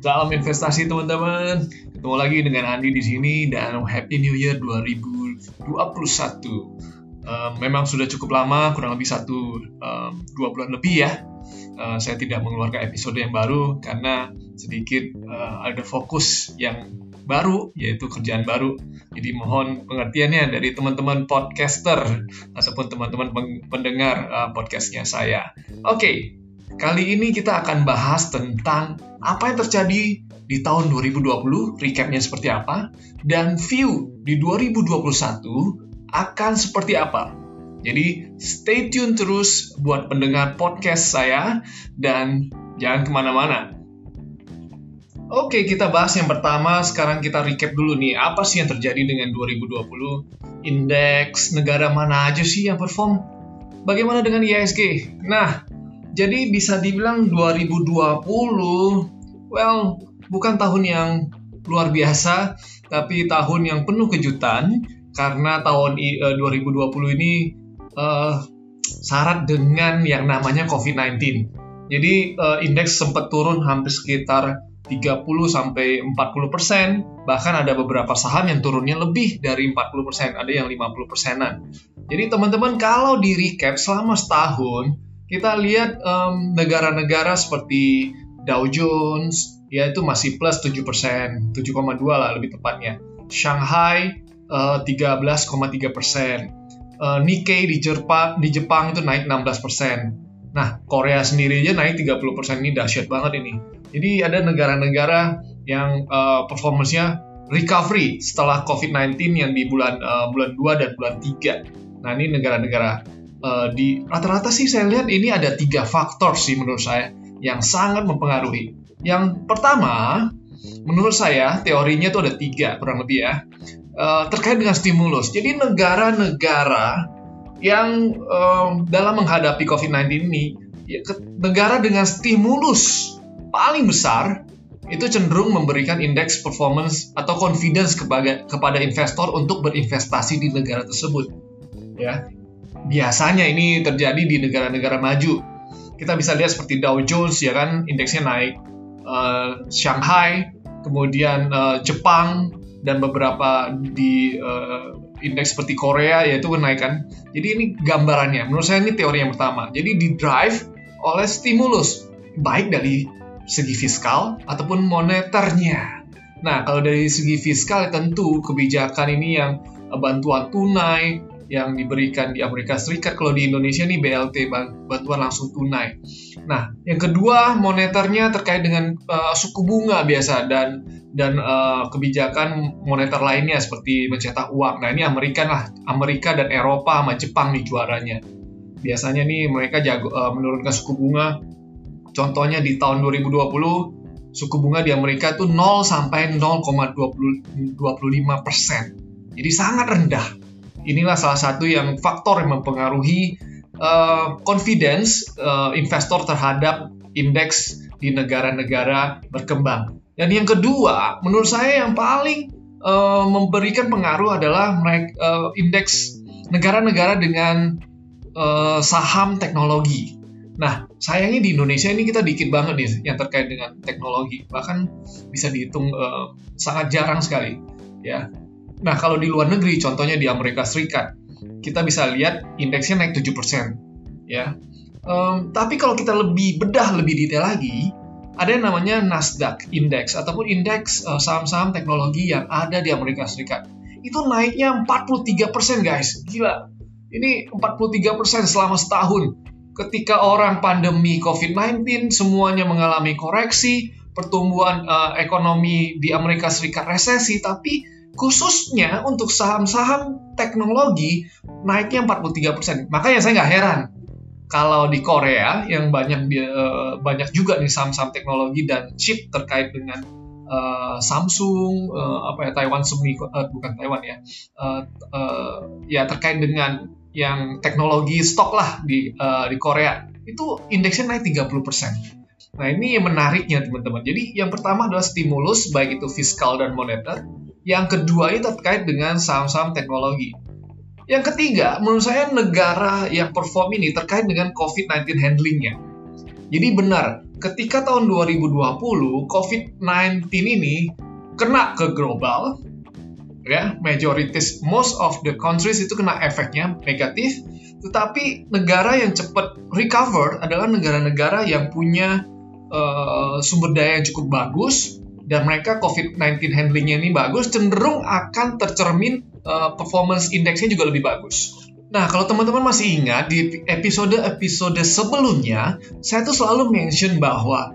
Salam investasi teman-teman. Ketemu lagi dengan Andi di sini dan Happy New Year 2021. Uh, memang sudah cukup lama, kurang lebih satu um, dua bulan lebih ya. Uh, saya tidak mengeluarkan episode yang baru karena sedikit uh, ada fokus yang baru yaitu kerjaan baru. Jadi mohon pengertiannya dari teman-teman podcaster ataupun teman-teman pendengar uh, podcastnya saya. Oke, okay, Kali ini kita akan bahas tentang apa yang terjadi di tahun 2020, recapnya seperti apa, dan view di 2021 akan seperti apa. Jadi stay tune terus buat pendengar podcast saya dan jangan ke mana-mana. Oke, kita bahas yang pertama. Sekarang kita recap dulu nih, apa sih yang terjadi dengan 2020? Indeks negara mana aja sih yang perform? Bagaimana dengan ISG? Nah, jadi bisa dibilang 2020, well, bukan tahun yang luar biasa, tapi tahun yang penuh kejutan karena tahun uh, 2020 ini uh, syarat dengan yang namanya COVID-19. Jadi uh, indeks sempat turun hampir sekitar 30 sampai 40 persen, bahkan ada beberapa saham yang turunnya lebih dari 40 persen, ada yang 50 persenan. Jadi teman-teman kalau di recap selama setahun, kita lihat negara-negara um, seperti Dow Jones, yaitu masih plus 7%, 7,2 lah lebih tepatnya. Shanghai uh, 13,3 persen. Uh, Nikkei di Jepang, di Jepang itu naik 16 persen. Nah, Korea sendiri aja naik 30 persen ini dahsyat banget ini. Jadi ada negara-negara yang uh, performance-nya recovery setelah COVID-19 yang di bulan uh, bulan 2 dan bulan 3. Nah, ini negara-negara uh, di rata-rata sih saya lihat ini ada tiga faktor sih menurut saya yang sangat mempengaruhi. Yang pertama, menurut saya teorinya itu ada tiga kurang lebih ya uh, terkait dengan stimulus. Jadi negara-negara yang um, dalam menghadapi COVID-19 ini, ya, negara dengan stimulus paling besar itu cenderung memberikan indeks performance atau confidence kepada kepada investor untuk berinvestasi di negara tersebut. Ya, biasanya ini terjadi di negara-negara maju. Kita bisa lihat seperti Dow Jones ya kan indeksnya naik, uh, Shanghai, kemudian uh, Jepang dan beberapa di uh, indeks seperti Korea yaitu kenaikan. Jadi ini gambarannya. Menurut saya ini teori yang pertama. Jadi di drive oleh stimulus baik dari segi fiskal ataupun moneternya. Nah, kalau dari segi fiskal tentu kebijakan ini yang bantuan tunai, yang diberikan di Amerika Serikat. Kalau di Indonesia nih BLT bantuan langsung tunai. Nah, yang kedua moneternya terkait dengan uh, suku bunga biasa dan dan uh, kebijakan moneter lainnya seperti mencetak uang. Nah, ini Amerika lah, Amerika dan Eropa sama Jepang nih juaranya. Biasanya nih mereka jago uh, menurunkan suku bunga. Contohnya di tahun 2020 suku bunga di Amerika itu 0 sampai 0,25 persen. Jadi sangat rendah inilah salah satu yang faktor yang mempengaruhi uh, confidence uh, investor terhadap indeks di negara-negara berkembang. Dan yang kedua, menurut saya yang paling uh, memberikan pengaruh adalah uh, indeks negara-negara dengan uh, saham teknologi. Nah, sayangnya di Indonesia ini kita dikit banget nih yang terkait dengan teknologi. Bahkan bisa dihitung uh, sangat jarang sekali. Ya, Nah, kalau di luar negeri, contohnya di Amerika Serikat, kita bisa lihat indeksnya naik 7%. Ya. Um, tapi kalau kita lebih bedah lebih detail lagi, ada yang namanya Nasdaq Index ataupun indeks uh, saham-saham teknologi yang ada di Amerika Serikat. Itu naiknya 43% guys. Gila. Ini 43% selama setahun. Ketika orang pandemi COVID-19 semuanya mengalami koreksi, pertumbuhan uh, ekonomi di Amerika Serikat resesi, tapi khususnya untuk saham-saham teknologi naiknya 43%. Makanya saya nggak heran kalau di Korea yang banyak uh, banyak juga nih saham-saham teknologi dan chip terkait dengan uh, Samsung, uh, apa ya Taiwan Semi, uh, bukan Taiwan ya, uh, uh, ya terkait dengan yang teknologi stok lah di uh, di Korea itu indeksnya naik 30%. Nah ini yang menariknya teman-teman. Jadi yang pertama adalah stimulus baik itu fiskal dan moneter. Yang kedua ini terkait dengan saham-saham teknologi. Yang ketiga, menurut saya negara yang perform ini terkait dengan COVID-19 handlingnya. Jadi benar, ketika tahun 2020 COVID-19 ini kena ke global, ya, majorities most of the countries itu kena efeknya negatif, tetapi negara yang cepat recover adalah negara-negara yang punya uh, sumber daya yang cukup bagus dan mereka COVID-19 handlingnya ini bagus, cenderung akan tercermin uh, performance indeksnya juga lebih bagus. Nah, kalau teman-teman masih ingat di episode-episode sebelumnya, saya tuh selalu mention bahwa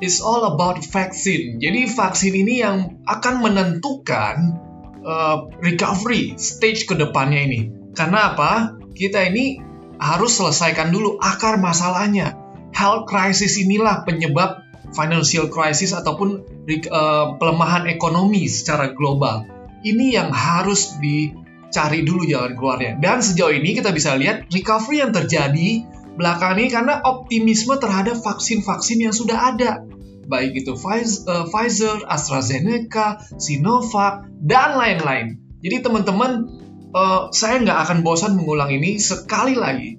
it's all about vaksin. Jadi vaksin ini yang akan menentukan uh, recovery stage ke depannya ini. Karena apa? Kita ini harus selesaikan dulu akar masalahnya. Health crisis inilah penyebab financial crisis ataupun uh, pelemahan ekonomi secara global. Ini yang harus di cari dulu jalan keluarnya. Dan sejauh ini kita bisa lihat recovery yang terjadi belakangan ini karena optimisme terhadap vaksin-vaksin yang sudah ada. Baik itu eh, Pfizer, AstraZeneca, Sinovac, dan lain-lain. Jadi teman-teman, uh, saya nggak akan bosan mengulang ini sekali lagi.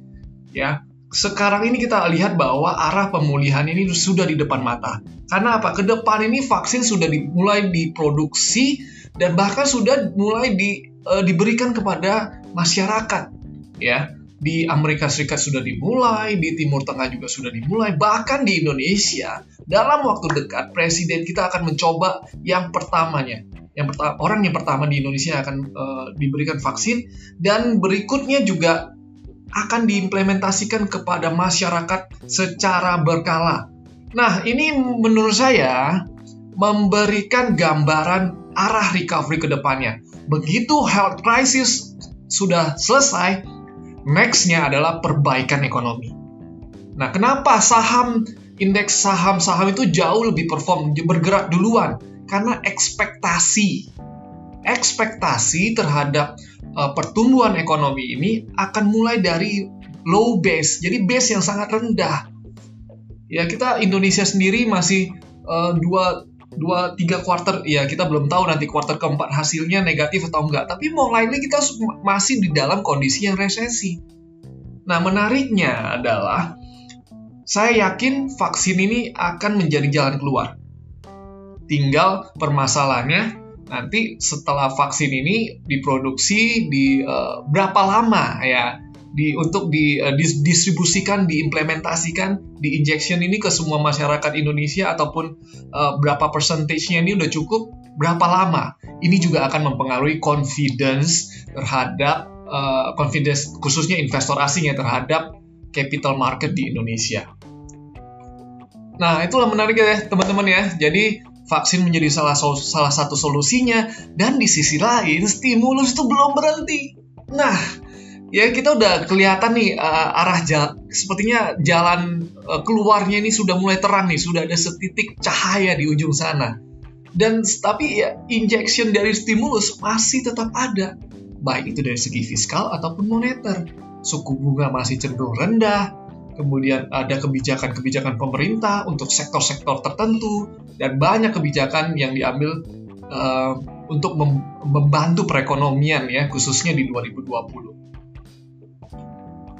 Ya, sekarang ini kita lihat bahwa arah pemulihan ini sudah di depan mata. Karena apa? Ke depan ini vaksin sudah dimulai diproduksi dan bahkan sudah mulai di uh, diberikan kepada masyarakat ya di Amerika Serikat sudah dimulai, di Timur Tengah juga sudah dimulai, bahkan di Indonesia dalam waktu dekat presiden kita akan mencoba yang pertamanya, yang orang yang pertama di Indonesia akan uh, diberikan vaksin dan berikutnya juga akan diimplementasikan kepada masyarakat secara berkala. Nah, ini menurut saya memberikan gambaran arah recovery ke depannya. Begitu health crisis sudah selesai, nextnya adalah perbaikan ekonomi. Nah, kenapa saham indeks saham-saham itu jauh lebih perform, bergerak duluan? Karena ekspektasi, ekspektasi terhadap uh, pertumbuhan ekonomi ini akan mulai dari low base, jadi base yang sangat rendah. Ya, kita Indonesia sendiri masih uh, dua dua tiga quarter ya kita belum tahu nanti quarter keempat hasilnya negatif atau enggak tapi mau lainnya kita masih di dalam kondisi yang resesi. Nah menariknya adalah saya yakin vaksin ini akan menjadi jalan keluar. Tinggal permasalahannya nanti setelah vaksin ini diproduksi di uh, berapa lama ya di untuk di uh, distribusikan, diimplementasikan, di injection ini ke semua masyarakat Indonesia ataupun uh, berapa percentage-nya ini udah cukup, berapa lama. Ini juga akan mempengaruhi confidence terhadap uh, confidence khususnya investor asing ya terhadap capital market di Indonesia. Nah, itulah menarik ya teman-teman ya. Jadi vaksin menjadi salah salah satu solusinya dan di sisi lain stimulus itu belum berhenti. Nah, ya kita udah kelihatan nih uh, arah jalan sepertinya jalan uh, keluarnya ini sudah mulai terang nih sudah ada setitik cahaya di ujung sana. Dan tapi ya injection dari stimulus masih tetap ada. Baik itu dari segi fiskal ataupun moneter. Suku bunga masih cenderung rendah kemudian ada kebijakan-kebijakan pemerintah untuk sektor-sektor tertentu dan banyak kebijakan yang diambil uh, untuk mem membantu perekonomian ya khususnya di 2020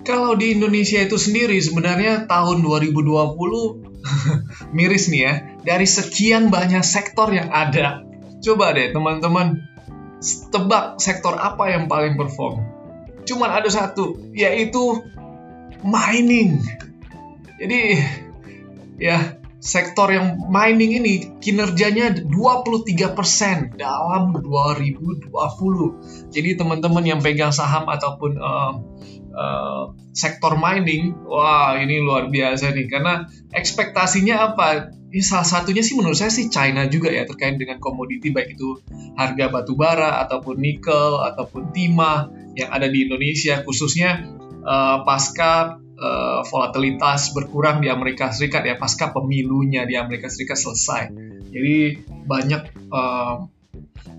kalau di Indonesia itu sendiri sebenarnya tahun 2020 miris nih ya. Dari sekian banyak sektor yang ada. Coba deh teman-teman tebak sektor apa yang paling perform. Cuman ada satu, yaitu mining. Jadi ya sektor yang mining ini kinerjanya 23% dalam 2020. Jadi teman-teman yang pegang saham ataupun uh, uh, sektor mining, wah ini luar biasa nih karena ekspektasinya apa? Ini salah satunya sih menurut saya sih China juga ya terkait dengan komoditi baik itu harga batu bara ataupun nikel ataupun timah yang ada di Indonesia khususnya uh, pasca uh, volatilitas berkurang di Amerika Serikat ya pasca pemilunya di Amerika Serikat selesai. Jadi banyak uh,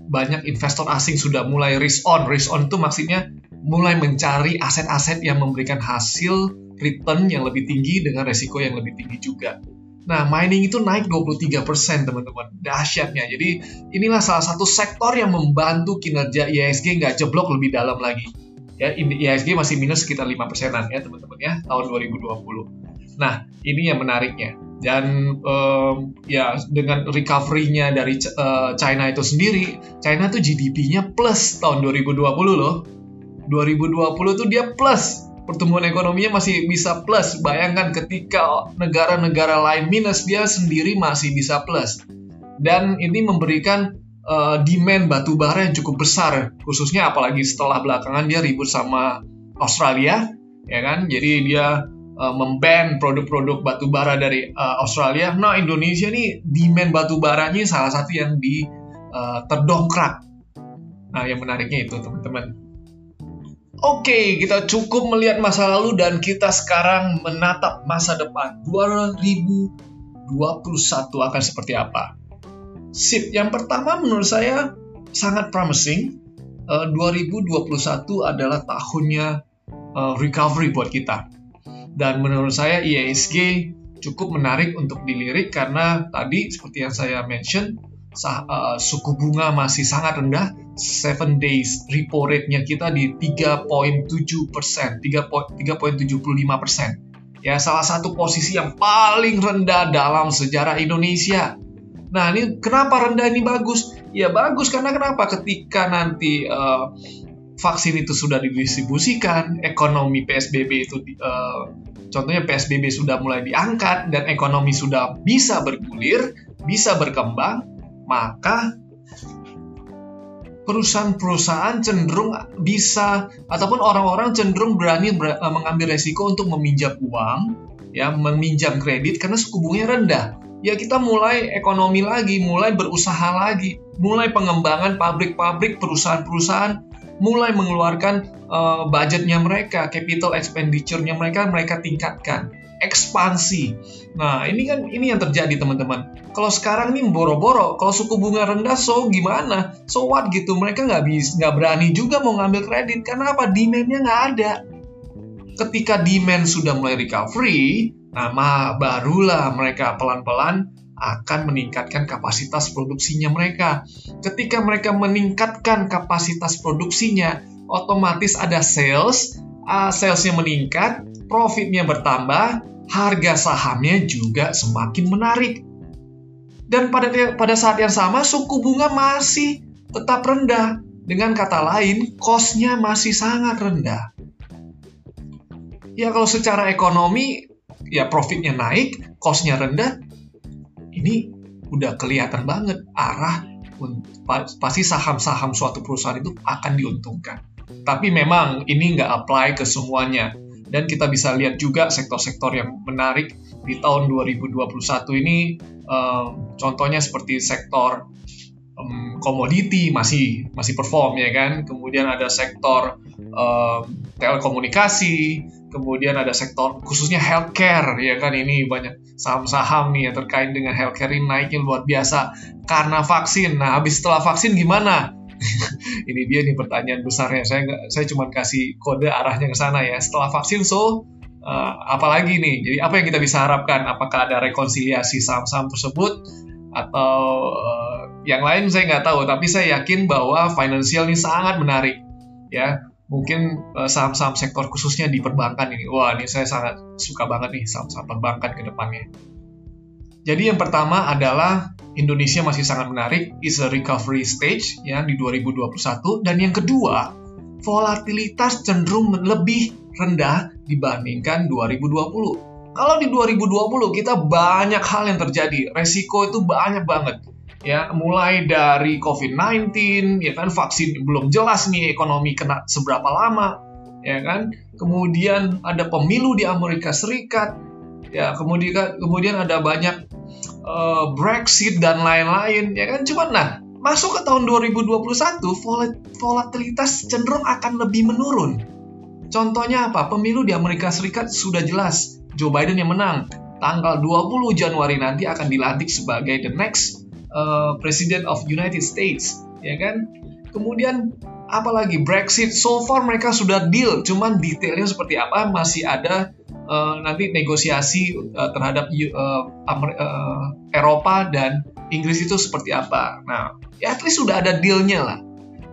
banyak investor asing sudah mulai risk on. Risk on itu maksudnya mulai mencari aset-aset yang memberikan hasil return yang lebih tinggi dengan resiko yang lebih tinggi juga. Nah, mining itu naik 23% teman-teman. Dahsyatnya. Jadi, inilah salah satu sektor yang membantu kinerja IHSG nggak jeblok lebih dalam lagi. Ya, IHSG masih minus sekitar 5 persenan ya teman-teman ya, tahun 2020. Nah, ini yang menariknya. Dan um, ya dengan recovery-nya dari uh, China itu sendiri, China tuh GDP-nya plus tahun 2020 loh. 2020 tuh dia plus pertumbuhan ekonominya masih bisa plus. Bayangkan ketika negara-negara lain minus, dia sendiri masih bisa plus. Dan ini memberikan uh, demand batu bara yang cukup besar, khususnya apalagi setelah belakangan dia ribut sama Australia, ya kan? Jadi dia uh, memban produk-produk batu bara dari uh, Australia. Nah, Indonesia nih demand batu baranya salah satu yang di uh, terdongkrak. Nah, yang menariknya itu, teman-teman. Oke, okay, kita cukup melihat masa lalu dan kita sekarang menatap masa depan. 2021 akan seperti apa? Sip, yang pertama menurut saya sangat promising. Uh, 2021 adalah tahunnya uh, recovery buat kita. Dan menurut saya IISG cukup menarik untuk dilirik karena tadi seperti yang saya mention, sah, uh, suku bunga masih sangat rendah. 7 days repo rate-nya kita di 3.7 persen, 3.75 persen. Ya, salah satu posisi yang paling rendah dalam sejarah Indonesia Nah, ini kenapa rendah ini bagus? Ya bagus karena kenapa? Ketika nanti uh, vaksin itu sudah didistribusikan, ekonomi PSBB itu uh, contohnya PSBB sudah mulai diangkat dan ekonomi sudah bisa bergulir, bisa berkembang, maka perusahaan-perusahaan cenderung bisa ataupun orang-orang cenderung berani ber, uh, mengambil resiko untuk meminjam uang, ya meminjam kredit karena suku bunganya rendah ya kita mulai ekonomi lagi, mulai berusaha lagi, mulai pengembangan pabrik-pabrik, perusahaan-perusahaan, mulai mengeluarkan uh, budgetnya mereka, capital expenditure-nya mereka, mereka tingkatkan, ekspansi. Nah, ini kan ini yang terjadi teman-teman. Kalau sekarang nih boro-boro, kalau suku bunga rendah, so gimana? So what gitu? Mereka nggak bisa, nggak berani juga mau ngambil kredit karena apa? Demand-nya nggak ada. Ketika demand sudah mulai recovery, Nama barulah mereka pelan-pelan akan meningkatkan kapasitas produksinya mereka. Ketika mereka meningkatkan kapasitas produksinya, otomatis ada sales, uh, salesnya meningkat, profitnya bertambah, harga sahamnya juga semakin menarik. Dan pada pada saat yang sama suku bunga masih tetap rendah. Dengan kata lain, cost-nya masih sangat rendah. Ya kalau secara ekonomi ya profitnya naik, cost-nya rendah, ini udah kelihatan banget arah pasti saham-saham suatu perusahaan itu akan diuntungkan. Tapi memang ini nggak apply ke semuanya. Dan kita bisa lihat juga sektor-sektor yang menarik di tahun 2021 ini, um, contohnya seperti sektor um, komoditi masih masih perform ya kan. Kemudian ada sektor um, telekomunikasi, kemudian ada sektor khususnya healthcare ya kan ini banyak saham-saham nih yang terkait dengan healthcare ini naiknya luar biasa karena vaksin. Nah, habis setelah vaksin gimana? ini dia nih pertanyaan besarnya. Saya nggak, saya cuma kasih kode arahnya ke sana ya. Setelah vaksin so uh, apalagi nih? Jadi apa yang kita bisa harapkan? Apakah ada rekonsiliasi saham-saham tersebut atau uh, yang lain saya nggak tahu. Tapi saya yakin bahwa financial ini sangat menarik ya mungkin uh, saham-saham sektor khususnya di perbankan ini. Wah, ini saya sangat suka banget nih saham-saham perbankan ke depannya. Jadi yang pertama adalah Indonesia masih sangat menarik, is a recovery stage ya di 2021 dan yang kedua, volatilitas cenderung lebih rendah dibandingkan 2020. Kalau di 2020 kita banyak hal yang terjadi, resiko itu banyak banget ya mulai dari COVID-19 ya kan vaksin belum jelas nih ekonomi kena seberapa lama ya kan. Kemudian ada pemilu di Amerika Serikat ya kemudian kemudian ada banyak uh, Brexit dan lain-lain ya kan. Cuman nah masuk ke tahun 2021 volatilitas cenderung akan lebih menurun. Contohnya apa? Pemilu di Amerika Serikat sudah jelas Joe Biden yang menang. Tanggal 20 Januari nanti akan dilantik sebagai the next uh, President of United States, ya kan? Kemudian apalagi Brexit, so far mereka sudah deal, cuman detailnya seperti apa masih ada uh, nanti negosiasi uh, terhadap uh, Amer uh, Eropa dan Inggris itu seperti apa. Nah, ya at least sudah ada dealnya lah.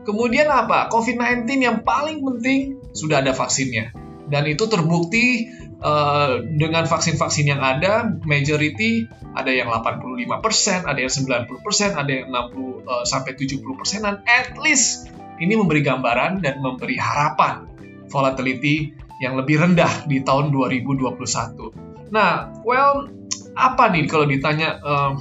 Kemudian apa? COVID-19 yang paling penting sudah ada vaksinnya dan itu terbukti uh, dengan vaksin-vaksin yang ada, majority ada yang 85%, ada yang 90%, ada yang 60 uh, sampai 70 persenan. At least ini memberi gambaran dan memberi harapan volatility yang lebih rendah di tahun 2021. Nah, well, apa nih kalau ditanya uh,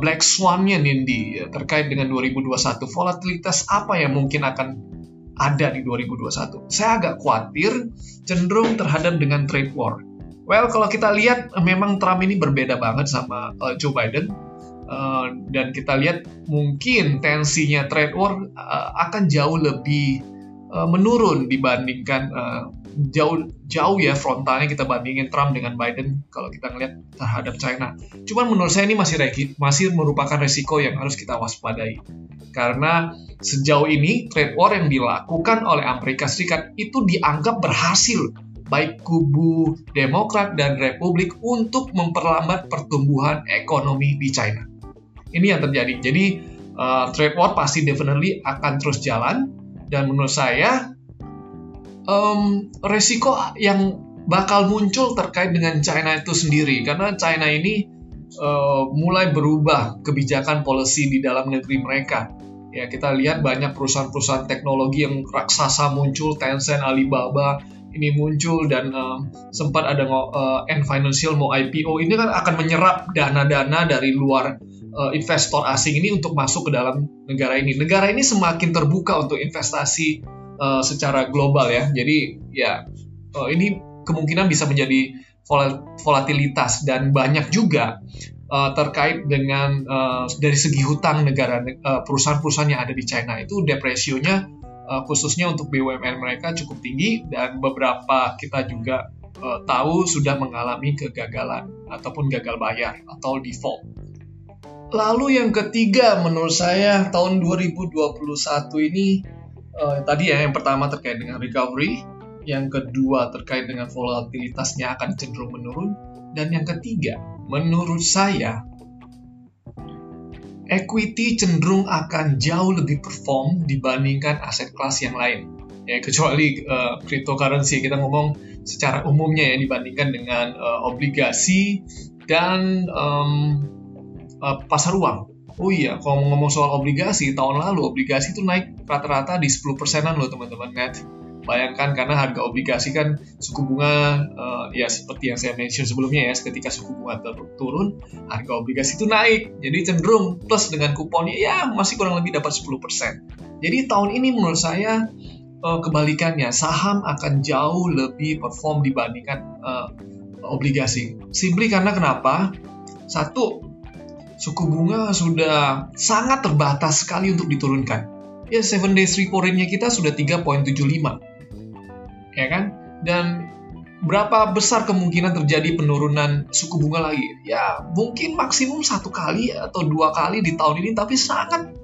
black swan-nya Nindi terkait dengan 2021 volatilitas apa yang mungkin akan ada di 2021. Saya agak khawatir cenderung terhadap dengan trade war. Well, kalau kita lihat memang Trump ini berbeda banget sama uh, Joe Biden. Uh, dan kita lihat mungkin tensinya trade war uh, akan jauh lebih uh, menurun dibandingkan uh, jauh jauh ya frontalnya kita bandingin Trump dengan Biden kalau kita ngelihat terhadap China. Cuman menurut saya ini masih masih merupakan resiko yang harus kita waspadai. Karena sejauh ini trade war yang dilakukan oleh Amerika Serikat itu dianggap berhasil baik kubu Demokrat dan Republik untuk memperlambat pertumbuhan ekonomi di China. Ini yang terjadi. Jadi uh, trade war pasti definitely akan terus jalan dan menurut saya um, resiko yang bakal muncul terkait dengan China itu sendiri karena China ini uh, mulai berubah kebijakan policy di dalam negeri mereka. Ya kita lihat banyak perusahaan-perusahaan teknologi yang raksasa muncul, Tencent, Alibaba ini muncul dan uh, sempat ada uh, N Financial mau IPO ini kan akan menyerap dana-dana dari luar uh, investor asing ini untuk masuk ke dalam negara ini. Negara ini semakin terbuka untuk investasi uh, secara global ya. Jadi ya uh, ini kemungkinan bisa menjadi volatilitas dan banyak juga uh, terkait dengan uh, dari segi hutang negara perusahaan-perusahaan yang ada di China itu depresionya uh, khususnya untuk BUMN mereka cukup tinggi dan beberapa kita juga tahu sudah mengalami kegagalan ataupun gagal bayar atau default. Lalu yang ketiga menurut saya tahun 2021 ini uh, tadi ya yang pertama terkait dengan recovery, yang kedua terkait dengan volatilitasnya akan cenderung menurun, dan yang ketiga menurut saya equity cenderung akan jauh lebih perform dibandingkan aset kelas yang lain. Ya, kecuali uh, cryptocurrency kita ngomong secara umumnya ya dibandingkan dengan uh, obligasi dan um, uh, pasar uang. Oh iya, kalau ngomong soal obligasi, tahun lalu obligasi itu naik rata-rata di 10 persenan loh teman-teman net. Bayangkan karena harga obligasi kan suku bunga uh, ya seperti yang saya mention sebelumnya ya, ketika suku bunga turun, harga obligasi itu naik. Jadi cenderung plus dengan kuponnya ya masih kurang lebih dapat 10%. Jadi tahun ini menurut saya uh, kebalikannya, saham akan jauh lebih perform dibandingkan uh, obligasi. Simply karena kenapa? Satu, suku bunga sudah sangat terbatas sekali untuk diturunkan. Ya, 7 days repo rate-nya kita sudah 3.75. Ya kan? Dan berapa besar kemungkinan terjadi penurunan suku bunga lagi? Ya, mungkin maksimum satu kali atau dua kali di tahun ini, tapi sangat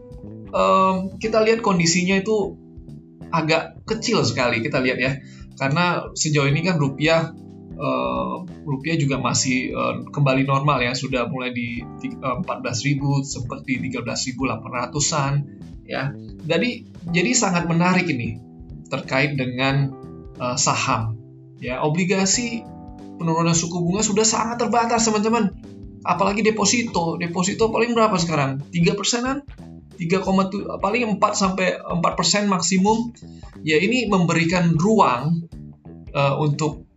um, kita lihat kondisinya itu agak kecil sekali kita lihat ya. Karena sejauh ini kan rupiah uh, rupiah juga masih uh, kembali normal ya sudah mulai di uh, 14.000 seperti 13.800-an ya. Jadi jadi sangat menarik ini terkait dengan uh, saham ya. Obligasi penurunan suku bunga sudah sangat terbatas teman-teman. Apalagi deposito deposito paling berapa sekarang? 3 persenan? 3, paling 4 sampai 4 persen maksimum. Ya ini memberikan ruang uh, untuk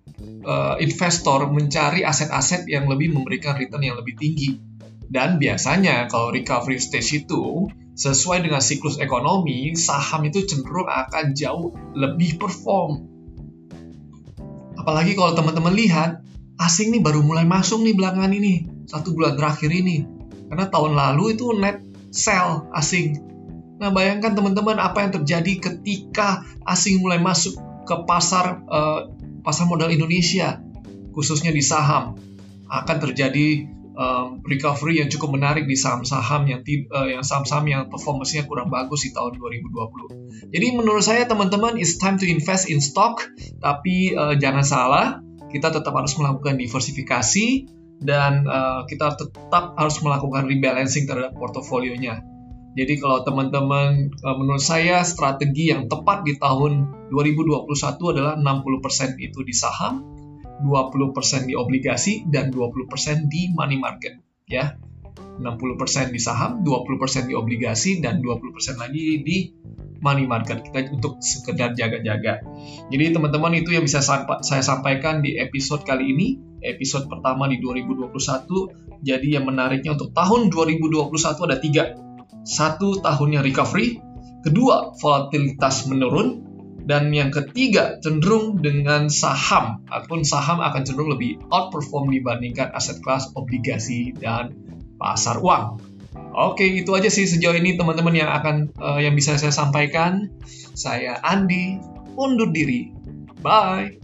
uh, investor mencari aset-aset yang lebih memberikan return yang lebih tinggi. Dan biasanya kalau recovery stage itu sesuai dengan siklus ekonomi, saham itu cenderung akan jauh lebih perform. Apalagi kalau teman-teman lihat, asing nih baru mulai masuk nih belakangan ini, satu bulan terakhir ini. Karena tahun lalu itu net sell asing. Nah bayangkan teman-teman apa yang terjadi ketika asing mulai masuk ke pasar uh, pasar modal Indonesia, khususnya di saham, akan terjadi um, recovery yang cukup menarik di saham-saham yang uh, yang saham-saham yang performance-nya kurang bagus di tahun 2020. Jadi menurut saya teman-teman it's time to invest in stock, tapi uh, jangan salah, kita tetap harus melakukan diversifikasi dan uh, kita tetap harus melakukan rebalancing terhadap portofolionya. Jadi kalau teman-teman eh, menurut saya strategi yang tepat di tahun 2021 adalah 60% itu di saham, 20% di obligasi, dan 20% di money market. Ya, 60% di saham, 20% di obligasi, dan 20% lagi di money market kita untuk sekedar jaga-jaga. Jadi teman-teman itu yang bisa saya sampaikan di episode kali ini, episode pertama di 2021. Jadi yang menariknya untuk tahun 2021 ada tiga. Satu tahunnya recovery, kedua volatilitas menurun, dan yang ketiga cenderung dengan saham ataupun saham akan cenderung lebih outperform dibandingkan aset kelas obligasi dan pasar uang. Oke, itu aja sih sejauh ini teman-teman yang akan uh, yang bisa saya sampaikan. Saya Andi, undur diri. Bye.